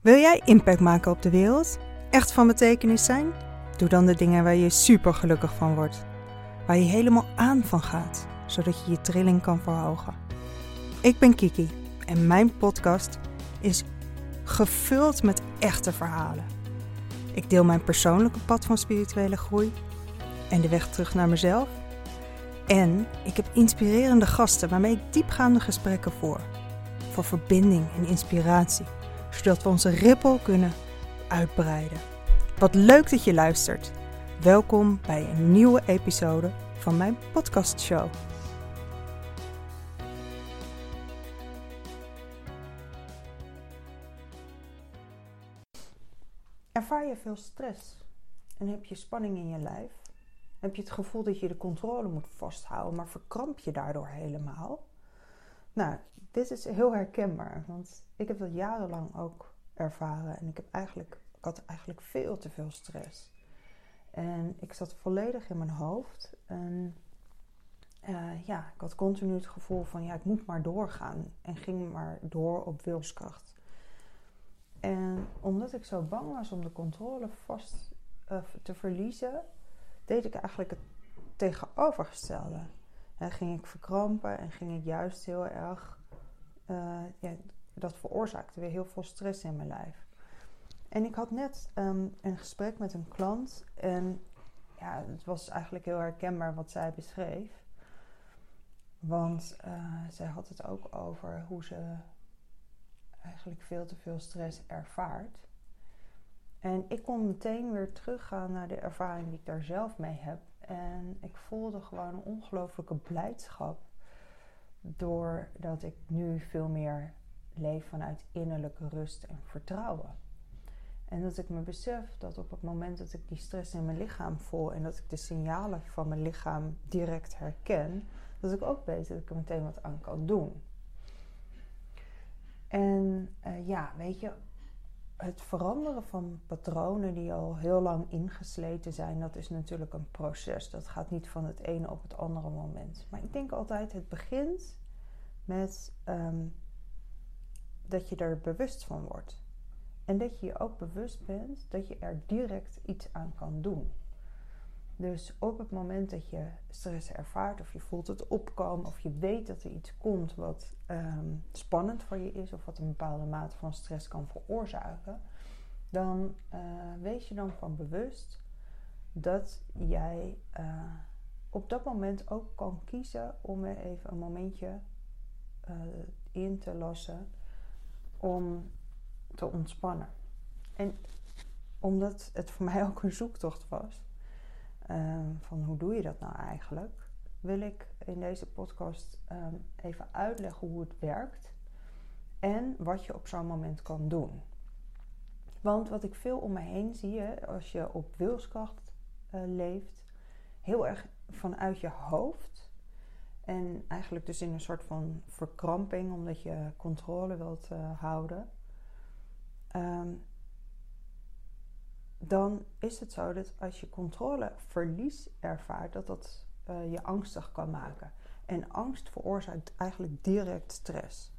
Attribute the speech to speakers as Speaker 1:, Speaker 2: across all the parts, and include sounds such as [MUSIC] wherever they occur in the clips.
Speaker 1: Wil jij impact maken op de wereld? Echt van betekenis zijn? Doe dan de dingen waar je super gelukkig van wordt. Waar je helemaal aan van gaat, zodat je je trilling kan verhogen. Ik ben Kiki en mijn podcast is gevuld met echte verhalen. Ik deel mijn persoonlijke pad van spirituele groei en de weg terug naar mezelf. En ik heb inspirerende gasten waarmee ik diepgaande gesprekken voer. Voor verbinding en inspiratie zodat we onze rippel kunnen uitbreiden. Wat leuk dat je luistert. Welkom bij een nieuwe episode van mijn podcastshow. Ervaar je veel stress en heb je spanning in je lijf? Heb je het gevoel dat je de controle moet vasthouden, maar verkramp je daardoor helemaal? Nou, dit is heel herkenbaar, want ik heb dat jarenlang ook ervaren en ik, heb eigenlijk, ik had eigenlijk veel te veel stress. En ik zat volledig in mijn hoofd en uh, ja, ik had continu het gevoel van ja, ik moet maar doorgaan en ging maar door op wilskracht. En omdat ik zo bang was om de controle vast uh, te verliezen, deed ik eigenlijk het tegenovergestelde. En ging ik verkrampen en ging ik juist heel erg uh, ja, dat veroorzaakte weer heel veel stress in mijn lijf. En ik had net um, een gesprek met een klant en ja, het was eigenlijk heel herkenbaar wat zij beschreef. Want uh, zij had het ook over hoe ze eigenlijk veel te veel stress ervaart. En ik kon meteen weer teruggaan naar de ervaring die ik daar zelf mee heb. En ik voelde gewoon een ongelooflijke blijdschap doordat ik nu veel meer leef vanuit innerlijke rust en vertrouwen. En dat ik me besef dat op het moment dat ik die stress in mijn lichaam voel en dat ik de signalen van mijn lichaam direct herken, dat ik ook weet dat ik er meteen wat aan kan doen. En uh, ja, weet je, het veranderen van patronen die al heel lang ingesleten zijn, dat is natuurlijk een proces. Dat gaat niet van het ene op het andere moment. Maar ik denk altijd, het begint met um, dat je er bewust van wordt. En dat je je ook bewust bent dat je er direct iets aan kan doen. Dus op het moment dat je stress ervaart, of je voelt het opkomen, of je weet dat er iets komt wat um, spannend voor je is, of wat een bepaalde mate van stress kan veroorzaken, dan uh, wees je dan van bewust dat jij uh, op dat moment ook kan kiezen om er even een momentje uh, in te lossen om te ontspannen. En omdat het voor mij ook een zoektocht was, um, van hoe doe je dat nou eigenlijk, wil ik in deze podcast um, even uitleggen hoe het werkt en wat je op zo'n moment kan doen. Want wat ik veel om me heen zie, hè, als je op wilskracht uh, leeft, heel erg vanuit je hoofd. En eigenlijk dus in een soort van verkramping, omdat je controle wilt uh, houden. Um, dan is het zo dat als je controleverlies ervaart, dat dat uh, je angstig kan maken. En angst veroorzaakt eigenlijk direct stress.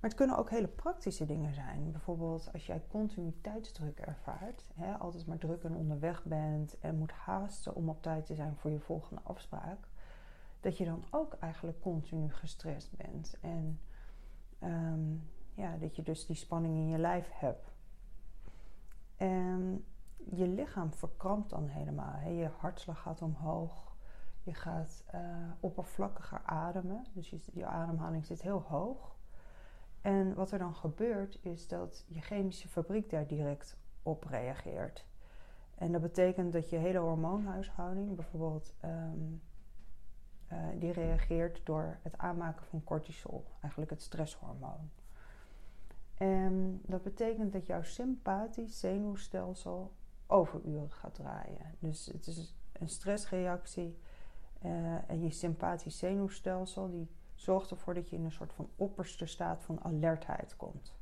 Speaker 1: Maar het kunnen ook hele praktische dingen zijn. Bijvoorbeeld als jij continuïteitsdruk ervaart, hè, altijd maar druk en onderweg bent en moet haasten om op tijd te zijn voor je volgende afspraak, dat je dan ook eigenlijk continu gestrest bent. En um, ja, dat je dus die spanning in je lijf hebt. En je lichaam verkrampt dan helemaal. Hè. Je hartslag gaat omhoog. Je gaat uh, oppervlakkiger ademen. Dus je, je ademhaling zit heel hoog. En wat er dan gebeurt is dat je chemische fabriek daar direct op reageert. En dat betekent dat je hele hormoonhuishouding, bijvoorbeeld, um, uh, die reageert door het aanmaken van cortisol, eigenlijk het stresshormoon. En dat betekent dat jouw sympathisch zenuwstelsel overuren gaat draaien. Dus het is een stressreactie uh, en je sympathisch zenuwstelsel die zorgt ervoor dat je in een soort van opperste staat van alertheid komt.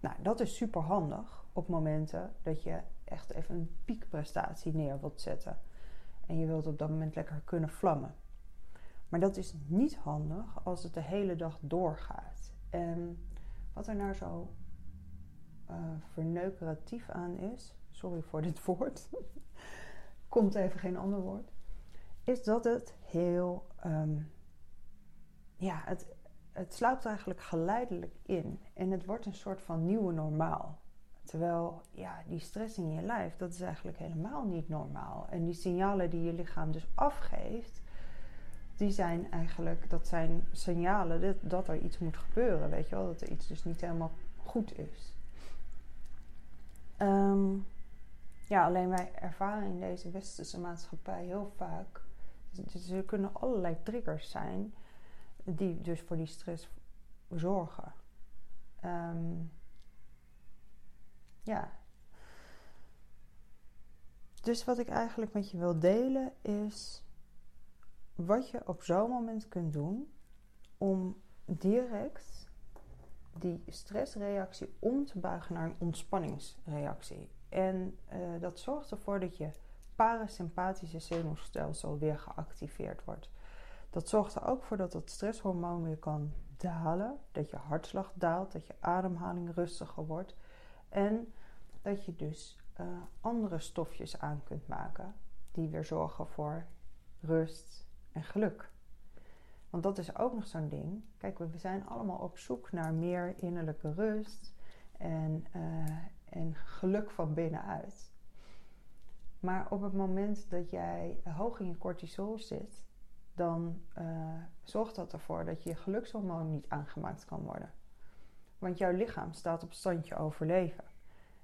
Speaker 1: Nou, dat is super handig op momenten dat je echt even een piekprestatie neer wilt zetten. En je wilt op dat moment lekker kunnen vlammen. Maar dat is niet handig als het de hele dag doorgaat. En wat er nou zo uh, verneukeratief aan is, sorry voor dit woord, komt even geen ander woord, is dat het heel, ehm, ja, het, het sluipt eigenlijk geleidelijk in en het wordt een soort van nieuwe normaal. Terwijl, ja, die stress in je lijf, dat is eigenlijk helemaal niet normaal. En die signalen die je lichaam dus afgeeft, die zijn eigenlijk, dat zijn signalen dat, dat er iets moet gebeuren, weet je wel. Dat er iets dus niet helemaal goed is. Ehm, ja, alleen wij ervaren in deze westerse maatschappij heel vaak. Dus er kunnen allerlei triggers zijn die dus voor die stress zorgen. Um, ja. Dus wat ik eigenlijk met je wil delen is wat je op zo'n moment kunt doen om direct die stressreactie om te buigen naar een ontspanningsreactie. En uh, dat zorgt ervoor dat je parasympathische zenuwstelsel weer geactiveerd wordt. Dat zorgt er ook voor dat het stresshormoon weer kan dalen, dat je hartslag daalt, dat je ademhaling rustiger wordt en dat je dus uh, andere stofjes aan kunt maken die weer zorgen voor rust en geluk. Want dat is ook nog zo'n ding. Kijk, we zijn allemaal op zoek naar meer innerlijke rust en, uh, en geluk van binnenuit. Maar op het moment dat jij hoog in je cortisol zit, dan uh, zorgt dat ervoor dat je gelukshormoon niet aangemaakt kan worden. Want jouw lichaam staat op standje overleven.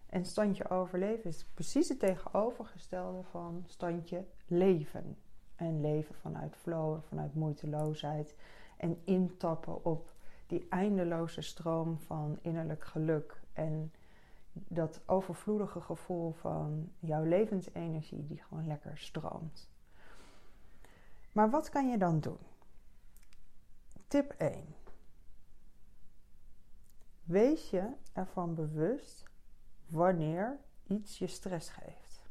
Speaker 1: En standje overleven is precies het tegenovergestelde van standje leven. En leven vanuit flow, vanuit moeiteloosheid. En intappen op die eindeloze stroom van innerlijk geluk. En dat overvloedige gevoel van jouw levensenergie die gewoon lekker stroomt. Maar wat kan je dan doen? Tip 1. Wees je ervan bewust wanneer iets je stress geeft.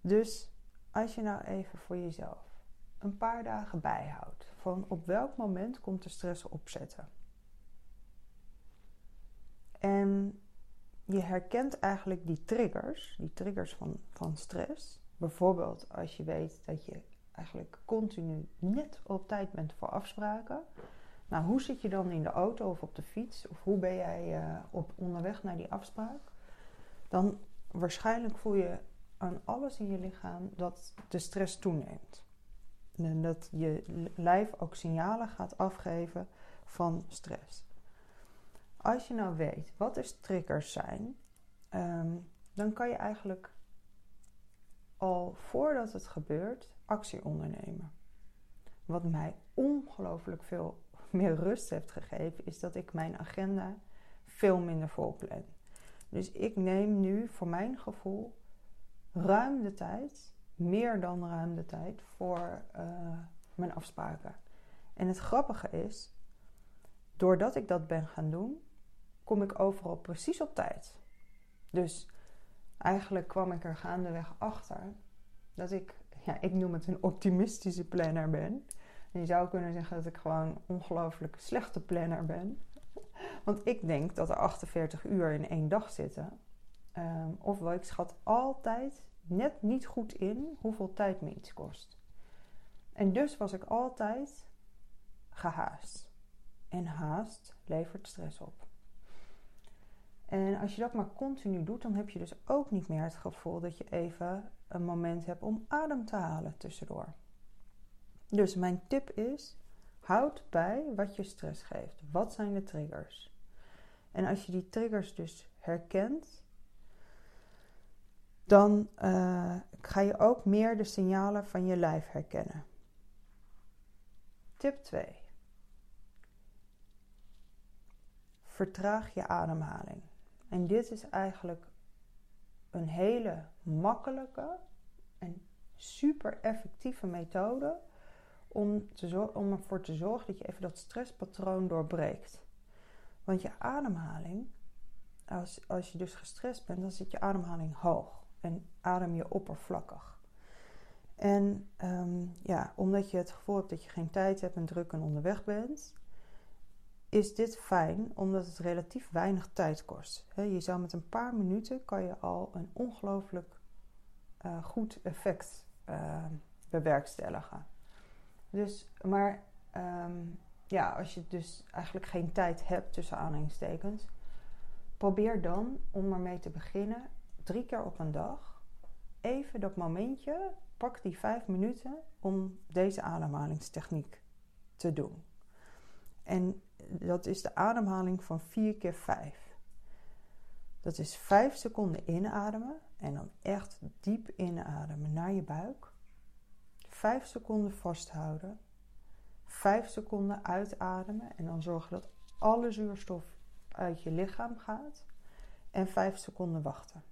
Speaker 1: Dus als je nou even voor jezelf een paar dagen bijhoudt van op welk moment komt de stress opzetten. En je herkent eigenlijk die triggers, die triggers van, van stress. Bijvoorbeeld als je weet dat je eigenlijk continu net op tijd bent voor afspraken. Nou, hoe zit je dan in de auto of op de fiets? Of hoe ben jij uh, op onderweg naar die afspraak? Dan waarschijnlijk voel je aan alles in je lichaam dat de stress toeneemt. En dat je lijf ook signalen gaat afgeven van stress. Als je nou weet wat de triggers zijn, um, dan kan je eigenlijk al voordat het gebeurt actie ondernemen. Wat mij ongelooflijk veel [LAUGHS] meer rust heeft gegeven, is dat ik mijn agenda veel minder vol plan. Dus ik neem nu voor mijn gevoel ruim de tijd, meer dan ruim de tijd, voor uh, mijn afspraken. En het grappige is, doordat ik dat ben gaan doen, kom ik overal precies op tijd. Dus eigenlijk kwam ik er gaandeweg achter dat ik, ja, ik noem het een optimistische planner ben. En je zou kunnen zeggen dat ik gewoon een ongelooflijk slechte planner ben. Want ik denk dat er 48 uur in één dag zitten. Um, ofwel, ik schat altijd net niet goed in hoeveel tijd me iets kost. En dus was ik altijd gehaast. En haast levert stress op. En als je dat maar continu doet, dan heb je dus ook niet meer het gevoel dat je even een moment hebt om adem te halen tussendoor. Dus mijn tip is: houd bij wat je stress geeft. Wat zijn de triggers? En als je die triggers dus herkent, dan uh, ga je ook meer de signalen van je lijf herkennen. Tip 2. Vertraag je ademhaling. En dit is eigenlijk een hele makkelijke en super effectieve methode om, te om ervoor te zorgen dat je even dat stresspatroon doorbreekt. Want je ademhaling, als, als je dus gestrest bent, dan zit je ademhaling hoog en adem je oppervlakkig. En um, ja, omdat je het gevoel hebt dat je geen tijd hebt en druk en onderweg bent, is dit fijn omdat het relatief weinig tijd kost. Je zou met een paar minuten kan je al een ongelooflijk uh, goed effect uh, bewerkstelligen. Dus, maar ehm, ja, als je dus eigenlijk geen tijd hebt tussen aanhalingstekens, probeer dan om ermee te beginnen drie keer op een dag even dat momentje, pak die vijf minuten om deze ademhalingstechniek te doen. En dat is de ademhaling van 4 keer 5. Dat is 5 seconden inademen en dan echt diep inademen naar je buik. 5 seconden vasthouden. 5 seconden uitademen en dan zorgen dat alle zuurstof uit je lichaam gaat. En 5 seconden wachten.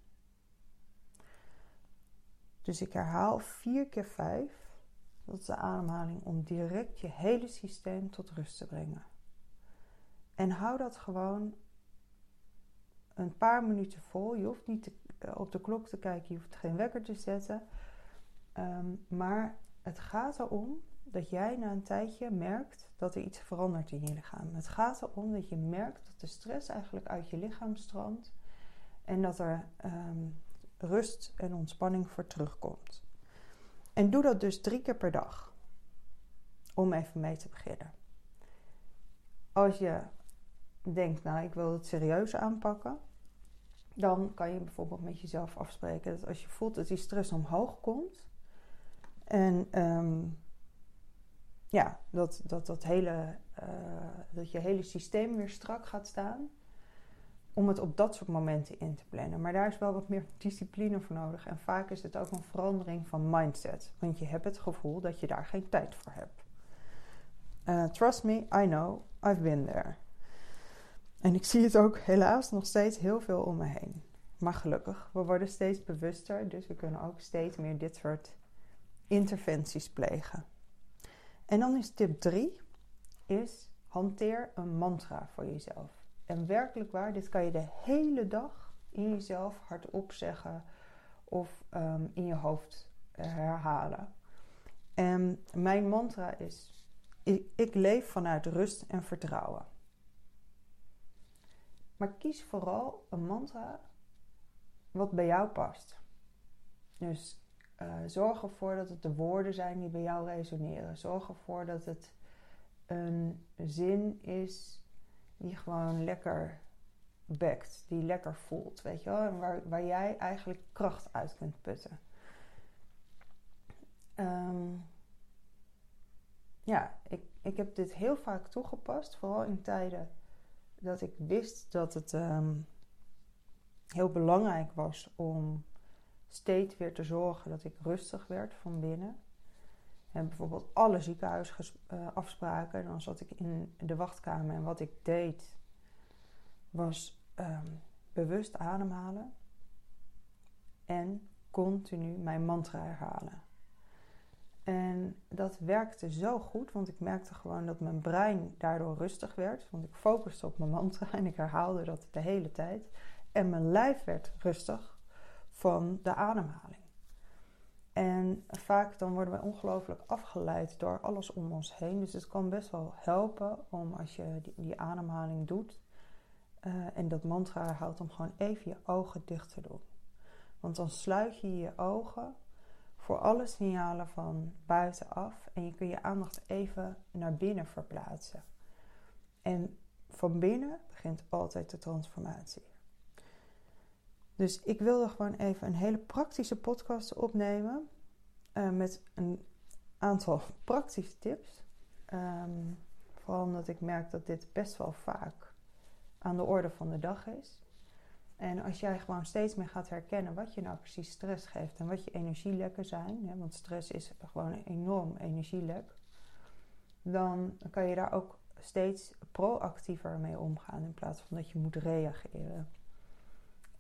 Speaker 1: Dus ik herhaal 4 keer 5. Dat is de ademhaling om direct je hele systeem tot rust te brengen. En hou dat gewoon een paar minuten vol. Je hoeft niet eh, op de klok te kijken, je hoeft geen wekker te zetten. Ehm, maar het gaat erom dat jij na een tijdje merkt dat er iets verandert in je lichaam. Het gaat erom dat je merkt dat de stress eigenlijk uit je lichaam stroomt en dat er ehm, rust en ontspanning voor terugkomt. En doe dat dus drie keer per dag. Om even mee te beginnen. Als je denkt, nou ik wil het serieus aanpakken, dan kan je bijvoorbeeld met jezelf afspreken dat als je voelt dat die stress omhoog komt en ehm, ja, dat, dat, dat, hele, uh, dat je hele systeem weer strak gaat staan, om het op dat soort momenten in te plannen. Maar daar is wel wat meer discipline voor nodig. En vaak is het ook een verandering van mindset. Want je hebt het gevoel dat je daar geen tijd voor hebt. Uh, trust me, I know, I've been there. En ik zie het ook helaas nog steeds heel veel om me heen. Maar gelukkig, we worden steeds bewuster, dus we kunnen ook steeds meer dit soort interventies plegen. En dan is tip 3, is hanteer een mantra voor jezelf. En werkelijk waar, dit kan je de hele dag in jezelf hardop zeggen of ehm, in je hoofd herhalen. En mijn mantra is: ik, ik leef vanuit rust en vertrouwen. Maar kies vooral een mantra wat bij jou past. Dus uh, zorg ervoor dat het de woorden zijn die bij jou resoneren. Zorg ervoor dat het een zin is die gewoon lekker bekt, die lekker voelt, weet je wel, en waar, waar jij eigenlijk kracht uit kunt putten. Ehm, ja, ik, ik heb dit heel vaak toegepast, vooral in tijden dat ik wist dat het ehm, heel belangrijk was om steeds weer te zorgen dat ik rustig werd van binnen. En bijvoorbeeld alle ziekenhuisafspraken, dan zat ik in de wachtkamer en wat ik deed was ehm, bewust ademhalen en continu mijn mantra herhalen. En dat werkte zo goed, want ik merkte gewoon dat mijn brein daardoor rustig werd. Want ik focuste op mijn mantra en ik herhaalde dat de hele tijd. En mijn lijf werd rustig van de ademhaling. En vaak dan worden we ongelooflijk afgeleid door alles om ons heen. Dus het kan best wel helpen om als je die, ademhaling doet uh, en dat mantra herhaalt, om gewoon even je ogen dicht te doen. Want dan sluit je je ogen voor alle signalen van buitenaf en je kunt je aandacht even naar binnen verplaatsen. En van binnen begint altijd de transformatie. Dus ik wilde gewoon even een hele praktische podcast opnemen uh, met een aantal [LAUGHS] praktische tips. Um, vooral omdat ik merk dat dit best wel vaak aan de orde van de dag is. En als jij gewoon steeds meer gaat herkennen wat je nou precies stress geeft en wat je energielekken zijn, hè, want stress is gewoon een enorm energielek, dan kan je daar ook steeds proactiever mee omgaan in plaats van dat je moet reageren.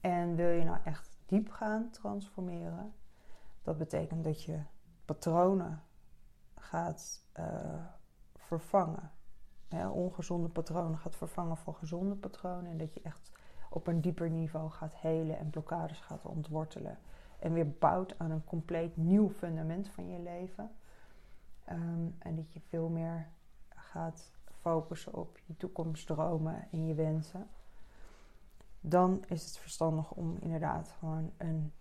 Speaker 1: En wil je nou echt diep gaan transformeren, dat betekent dat je patronen gaat uh, vervangen. ongezonde patronen gaat vervangen voor gezonde patronen en dat je echt op een dieper niveau gaat helen en blokkades gaat ontwortelen. En weer bouwt aan een compleet nieuw fundament van je leven. Ehm, en dat je veel meer gaat focussen op je toekomstdromen en je wensen, dan is het verstandig om inderdaad gewoon een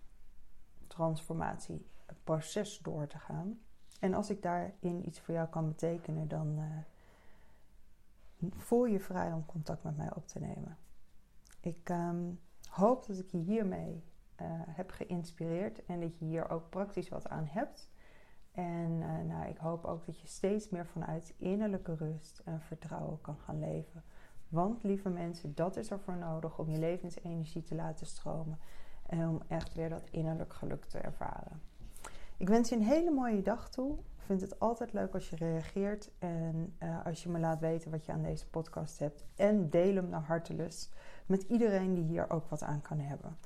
Speaker 1: transformatieproces door te gaan. En als ik daarin iets voor jou kan betekenen, dan uh, voel je vrij om contact met mij op te nemen. Ik um, hoop dat ik je hiermee uh, heb geïnspireerd en dat je hier ook praktisch wat aan hebt. En uh, nou, ik hoop ook dat je steeds meer vanuit innerlijke rust en vertrouwen kan gaan leven. Want lieve mensen, dat is er voor nodig om je levensenergie te laten stromen. En om echt weer dat innerlijk geluk te ervaren. Ik wens je een hele mooie dag toe. Ik vind het altijd leuk als je reageert. En uh, als je me laat weten wat je aan deze podcast hebt. En deel hem naar hartelust met iedereen die hier ook wat aan kan hebben.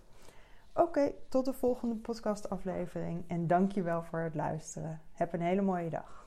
Speaker 1: Oké, tot de volgende podcastaflevering. En dankjewel voor het luisteren. Heb een hele mooie dag.